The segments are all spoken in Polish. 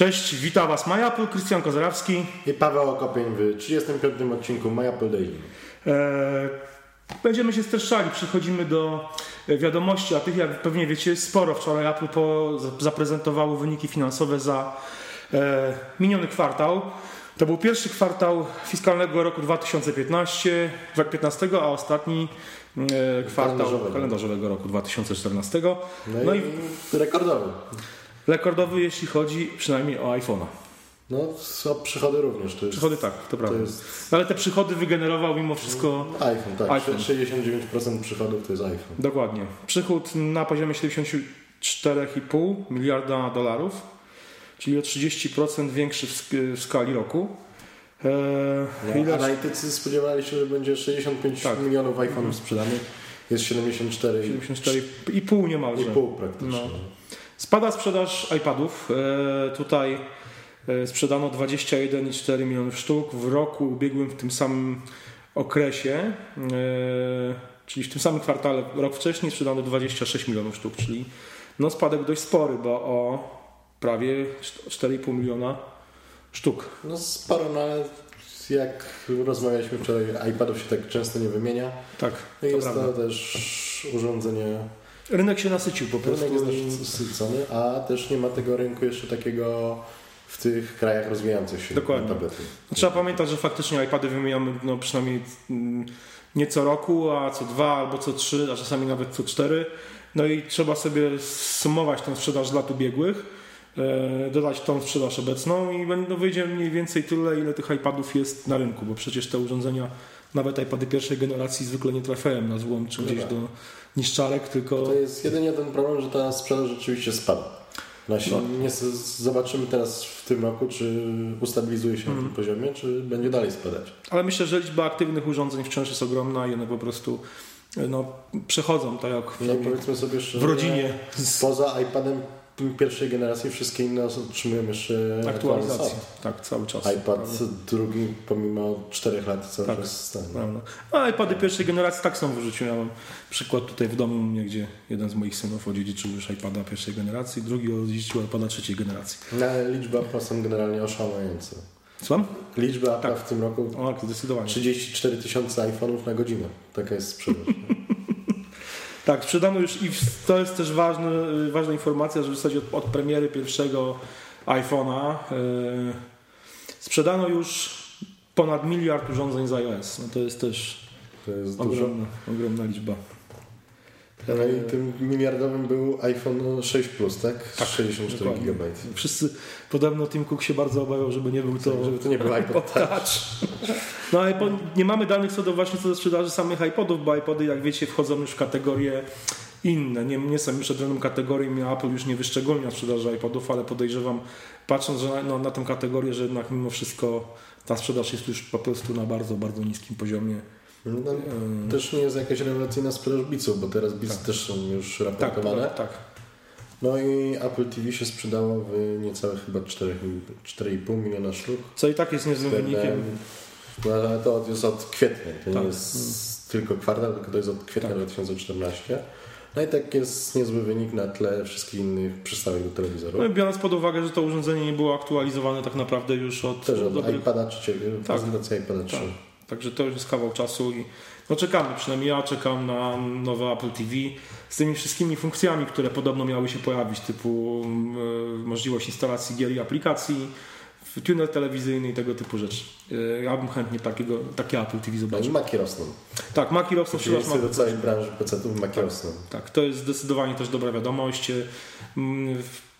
Cześć, witam Was MyApple, Krystian Kozarawski. I Paweł Okopień w 35. odcinku MyApple Daily. E, będziemy się streszczali, przechodzimy do wiadomości, a tych jak pewnie wiecie sporo. Wczoraj Apple po, zaprezentowało wyniki finansowe za e, miniony kwartał. To był pierwszy kwartał fiskalnego roku 2015, 2015 a ostatni e, kwartał Kalendarzowego. kalendarzowego roku 2014. No, No i, i rekordowy. Rekordowy, jeśli chodzi przynajmniej o iPhone'a. No, przychody również. To jest, Przychody tak, to prawda. jest- No, Ale te przychody wygenerował mimo wszystko iPhone, tak. iPhone. 69% przychodów to jest iPhone. dokładnie. Przychód na poziomie 74,5 miliarda dolarów, czyli o 30% większy w, sk- w skali roku. Eee, No, Analitycy spodziewali się, że będzie 65 Tak. milionów iPhone'ów sprzedanych. Jest 74,5 74,5 niemalże. praktycznie. No. Spada sprzedaż iPadów. E, tutaj e, sprzedano 21,4 milionów sztuk. W roku ubiegłym w tym samym okresie, e, czyli w tym samym kwartale, rok wcześniej sprzedano 26 milionów sztuk, czyli no spadek dość spory, bo o prawie 4,5 miliona sztuk. No sporo, no ale jak rozmawialiśmy wczoraj, iPadów się tak często nie wymienia. Tak, No to jest prawda. to też urządzenie Rynek się nasycił po prostu. Rynek jest nasycony, a też nie ma tego rynku jeszcze takiego w tych krajach rozwijających się Dokładnie. tablety. Trzeba pamiętać, że faktycznie iPady wymieniamy no, przynajmniej mm, nie co roku, a co dwa albo co trzy, a czasami nawet co cztery. No i trzeba sobie sumować tę sprzedaż z lat ubiegłych, e, dodać tą sprzedaż obecną i wyjdzie mniej więcej tyle, ile tych iPadów jest na rynku, bo przecież te urządzenia, nawet iPady pierwszej generacji zwykle nie trafiają na złom czy No gdzieś tak. do niszczarek, tylko... To jest jedynie ten problem, że ta sprzedaż rzeczywiście spada. Nasi, No. nie, zobaczymy teraz w tym roku, czy ustabilizuje się na Mhm. tym poziomie, czy będzie dalej spadać. Ale myślę, że liczba aktywnych urządzeń wciąż jest ogromna i one po prostu no, przechodzą tak jak No powiedzmy sobie szczerze, w rodzinie Poza iPadem pierwszej generacji wszystkie inne otrzymują jeszcze aktualizację. Tak, cały czas. iPad Prawda? drugi pomimo 4 lat cały Tak. czas stanie. Prawda. A iPady pierwszej generacji tak są w użyciu. Ja mam przykład tutaj w domu mnie, gdzie jeden z moich synów odziedziczył już iPada pierwszej generacji, drugi odziedziczył iPada trzeciej generacji. No, ale liczby Apple są generalnie oszałamiające. Słucham? Liczba Apple Tak. w tym roku O, tak, zdecydowanie. 34 tysiące iPhone'ów na godzinę. Taka jest sprzedaż. Tak, sprzedano już i to jest też ważny, ważna informacja, że w zasadzie od, od premiery pierwszego iPhone'a yy, sprzedano już ponad miliard urządzeń z iOS. No to jest też To jest ogromna, ogromna liczba. No i tym miliardowym był iPhone 6 Plus, tak? Tak, 64 dokładnie. GB. Wszyscy, podobno Tim Cook się bardzo obawiał, żeby nie był to Żeby to nie był iPod Touch. No iPod, nie mamy danych co do właśnie co do sprzedaży samych iPodów, bo iPody jak wiecie wchodzą już w kategorie inne. Nie, nie są już odrębną kategorią, Apple już nie wyszczególnia sprzedaży iPodów, ale podejrzewam, patrząc że na, no, na tę kategorię, że jednak mimo wszystko ta sprzedaż jest już po prostu na bardzo, bardzo niskim poziomie. No, Yy, też nie jest jakaś rewelacyjna sprzedaż Beatsów, bo teraz Beats Tak. też są już tak, raportowane. tak, tak. No i Apple TV się sprzedało w niecałe chyba 4 4,5 miliona sztuk. Co i tak jest niezłym wynikiem. Ale to jest od kwietnia, to Tak. nie jest tylko kwartał, tylko to jest od kwietnia Tak. 2014. No i tak jest niezły wynik na tle wszystkich innych przystawek do telewizoru. No biorąc pod uwagę, że to urządzenie nie było aktualizowane tak naprawdę już od Też od dobrych iPada trzeciego, prezentacja iPada 3. Tak. Także to już jest kawał czasu i no czekamy, przynajmniej ja czekam na nowe Apple TV z tymi wszystkimi funkcjami, które podobno miały się pojawić, typu mm, możliwość instalacji gier i aplikacji, tuner telewizyjny i tego typu rzeczy. E, Ja bym chętnie takiego, takie Apple TV No zobaczył. Maki rosną. Tak, Maki rosną, Przeciwieństwie do całej branży PC-ów Maki rosną. tak, to jest zdecydowanie też dobra wiadomość. Mm, w-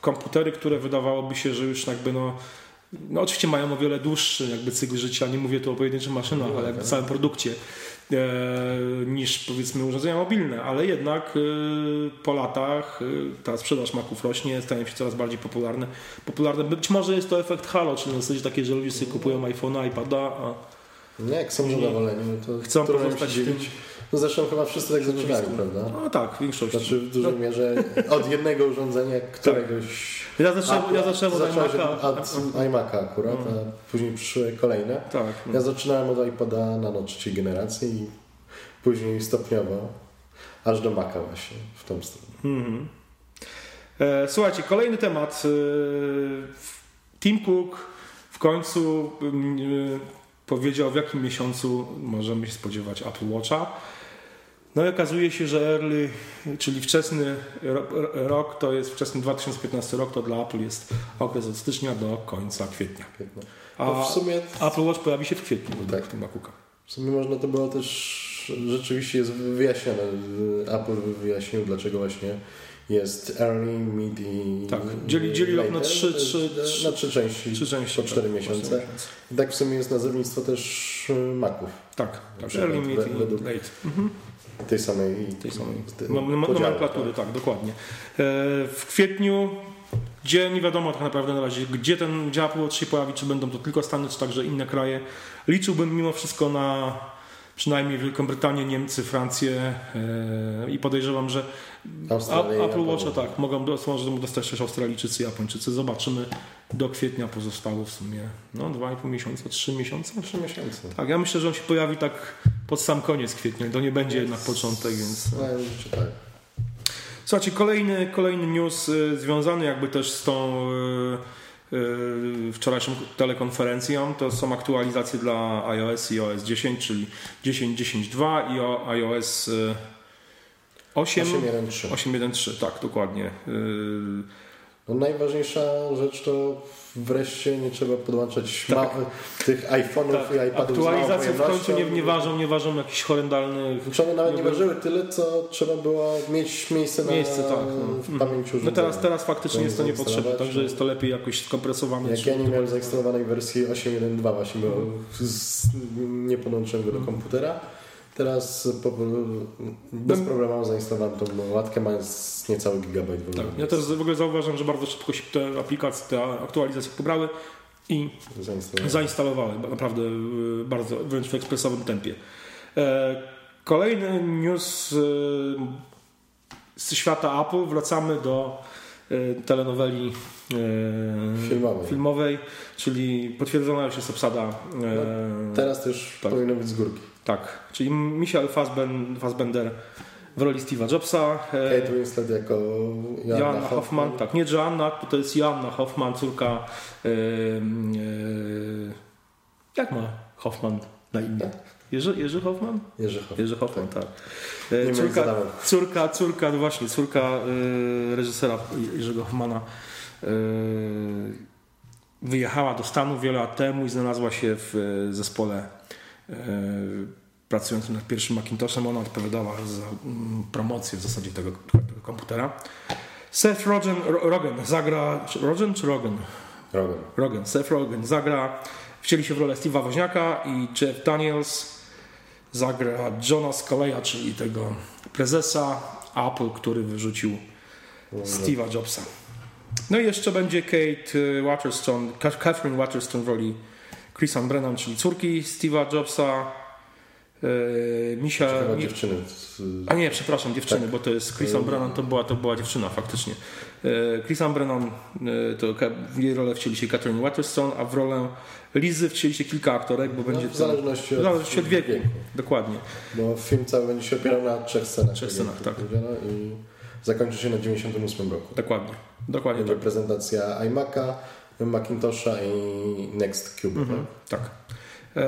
Komputery, które wydawałoby się, że już jakby no, no oczywiście mają o wiele dłuższy jakby cykl życia, nie mówię tu o pojedynczych maszynach, No, ale jakby tak. całym produkcie e, niż powiedzmy urządzenia mobilne, ale jednak e, po latach e, ta sprzedaż Maców rośnie, stają się coraz bardziej popularne. popularne. Być może jest to efekt halo, czyli na zasadzie takie, że ludzie sobie kupują iPhone'a, iPada, a Nie, jak są zadowoleni, no to Chcą pozostać w tym-. No zresztą chyba wszyscy tak zaczynali, prawda? no tak, w większości. Znaczy w dużej mierze od jednego urządzenia któregoś... ja zacząłem, ja zacząłem od iMac'a. od iMac'a akurat, a później przyszły kolejne. Tak. no. Ja zaczynałem od iPoda nano trzeciej generacji i później stopniowo aż do Maca właśnie w tą stronę. E, słuchajcie, kolejny temat. Tim Cook w końcu powiedział, w jakim miesiącu możemy się spodziewać Apple Watcha. No i okazuje się, że early, czyli wczesny rok, to jest wczesny 2015 rok, to dla Apple jest okres od stycznia do końca kwietnia. A w sumie... Apple Watch pojawi się w kwietniu tak. w tym MacBooka. W sumie można to było też, rzeczywiście jest wyjaśnione. Apple wyjaśnił, dlaczego właśnie jest early, mid i Tak, dzieli, dzieli rok na trzy, trzy, trzy, na trzy części, trzy części po cztery tak, miesiące. I tak w sumie jest nazewnictwo też Maców. Tak, tak early, mid i late. Mhm. Tej samej, tej samej nomenklatury, tak, dokładnie. E, w kwietniu, gdzie nie wiadomo tak naprawdę na razie, gdzie ten Apple Watch się pojawi, czy będą to tylko Stany, czy także inne kraje. Liczyłbym mimo wszystko na przynajmniej Wielką Brytanię, Niemcy, Francję e, i podejrzewam, że Australia, Apple Watcha tak, mogą, może dostać też Australijczycy, Japończycy. Zobaczymy do kwietnia pozostało w sumie no, 2,5 miesiąca, 3 miesiące. 3 miesiące. Tak, ja myślę, że on się pojawi tak pod sam koniec kwietnia. To nie będzie jednak początek, więc. No. tak. Słuchajcie, kolejny, kolejny news y, związany jakby też z tą y, y, wczorajszą telekonferencją to są aktualizacje dla iOS i OS 10, czyli 10.10.2 i iOS 8.1.3. tak, dokładnie. No najważniejsza rzecz to wreszcie nie trzeba podłączać tak. tych iPhone'ów tak. i iPadów Aktualizacje w końcu nie, nie ważą, nie ważą jakichś horrendalnych... One nawet nie, ważyły tyle, co trzeba było mieć miejsce, na, miejsce tak, no. w pamięci No teraz, teraz faktycznie jest to niepotrzebne, także jest to lepiej jakoś skompresowane. Jak ja nie miałem zainstalowanej wersji 8.1.2 właśnie, bo z, nie podłączyłem go do komputera, Teraz po, bez problemu zainstalowałem tą łatkę, mając niecały gigabajt. Tak, ja też w ogóle zauważam, że bardzo szybko się te aplikacje, te aktualizacje pobrały i zainstalowały. zainstalowały naprawdę bardzo, wręcz w ekspresowym tempie. E, kolejny news y, z świata Apple. Wracamy do y, telenoweli filmowej. filmowej, czyli potwierdzona już jest obsada. No, teraz też tak. powinno być z górki. Tak, czyli Michael Fassbender w roli Steve'a Jobsa. Kate Winslet jako Joanna, Joanna Hoffman. Hoffman. Tak, nie Joanna, to jest Joanna Hoffman, córka. Yy, yy, jak ma Hoffman na imię? Tak. Jerzy, Jerzy Hoffman? Jerzy Hoffman, Jerzy Hoffman tak. tak. Córka, córka, córka, no właśnie, córka yy, reżysera Jerzego Hoffmana wyjechała do Stanów wiele lat temu i znalazła się w zespole pracując nad pierwszym Macintoshem, ona odpowiadała za mm, promocję w zasadzie tego, komputera. Seth Rogen, Rogen zagra, Rogen czy Rogen? Rogen. Rogen. Seth Rogen zagra, wcieli się w rolę Steve'a Woźniaka i Jeff Daniels zagra Johna Scaleya, czyli tego prezesa Apple, który wyrzucił Steve'a Jobsa. No i jeszcze będzie Kate Waterstone, Catherine Waterstone w roli Chrisan Brennan, czyli córki Steve'a Jobsa, Yy, Misia. Mi... dziewczyny. A nie, przepraszam, dziewczyny, tak. bo to jest Chrisan Brennan, to była, to była dziewczyna faktycznie. Yy, Chrisan Brennan, yy, to w jej rolę wcieli się Catherine Waterstone, a w rolę Lizy wcieli się kilka aktorek, bo no, będzie w zależności, to, w zależności od, od wieku. wieku. Dokładnie. Bo film cały będzie się opierał na trzech scenach. Trzech scenach, tak. I zakończy się na 98 roku. Dokładnie. Dokładnie będzie tak. prezentacja iMac'a, Macintosha i NextCube. Mhm, tak. E,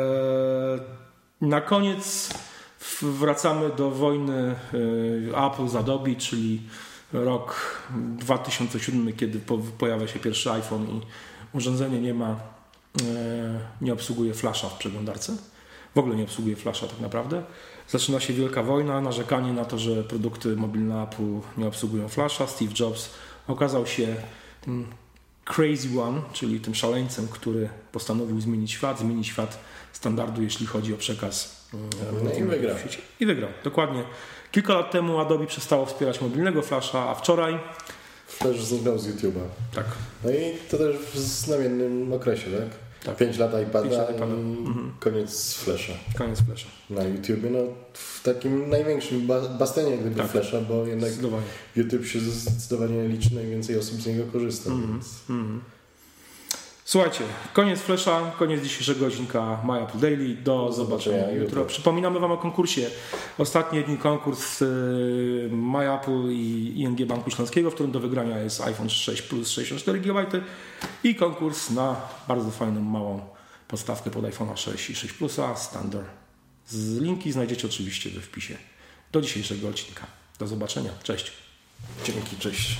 na koniec wracamy do wojny e, Apple z Adobe, czyli rok 2007, kiedy pojawia się pierwszy iPhone i urządzenie nie ma, e, nie obsługuje flasha w przeglądarce. W ogóle nie obsługuje flasha tak naprawdę. Zaczyna się wielka wojna, narzekanie na to, że produkty mobilne Apple nie obsługują flasha. Steve Jobs okazał się Crazy One, czyli tym szaleńcem, który postanowił zmienić świat, zmienić świat standardu, jeśli chodzi o przekaz. No I wygrał. I wygrał, dokładnie. Kilka lat temu Adobe przestało wspierać mobilnego Flasha, a wczoraj Flash zniknął z YouTube'a. Tak. No i to też w znamiennym okresie, tak? Tak. 5 lat iPada, 5 lat iPada. i mhm. koniec Flasha. Koniec Flasha. Na YouTubie, no w takim największym bastonie gdyby tak. Flasha, bo jednak YouTube się zdecydowanie liczy, najwięcej osób z niego korzysta. Mhm. Więc... Mhm. Słuchajcie, koniec Flesza, koniec dzisiejszego odcinka My Apple Daily. Do zobaczenia jutro. Przypominamy Wam o konkursie. Ostatni dni konkurs My Apple i ING Banku Śląskiego, w którym do wygrania jest iPhone 6 Plus 64 GB i konkurs na bardzo fajną, małą podstawkę pod iPhone 6 i 6 Plusa Standard. Z linki znajdziecie oczywiście we wpisie do dzisiejszego odcinka. Do zobaczenia. Cześć. Dzięki, cześć.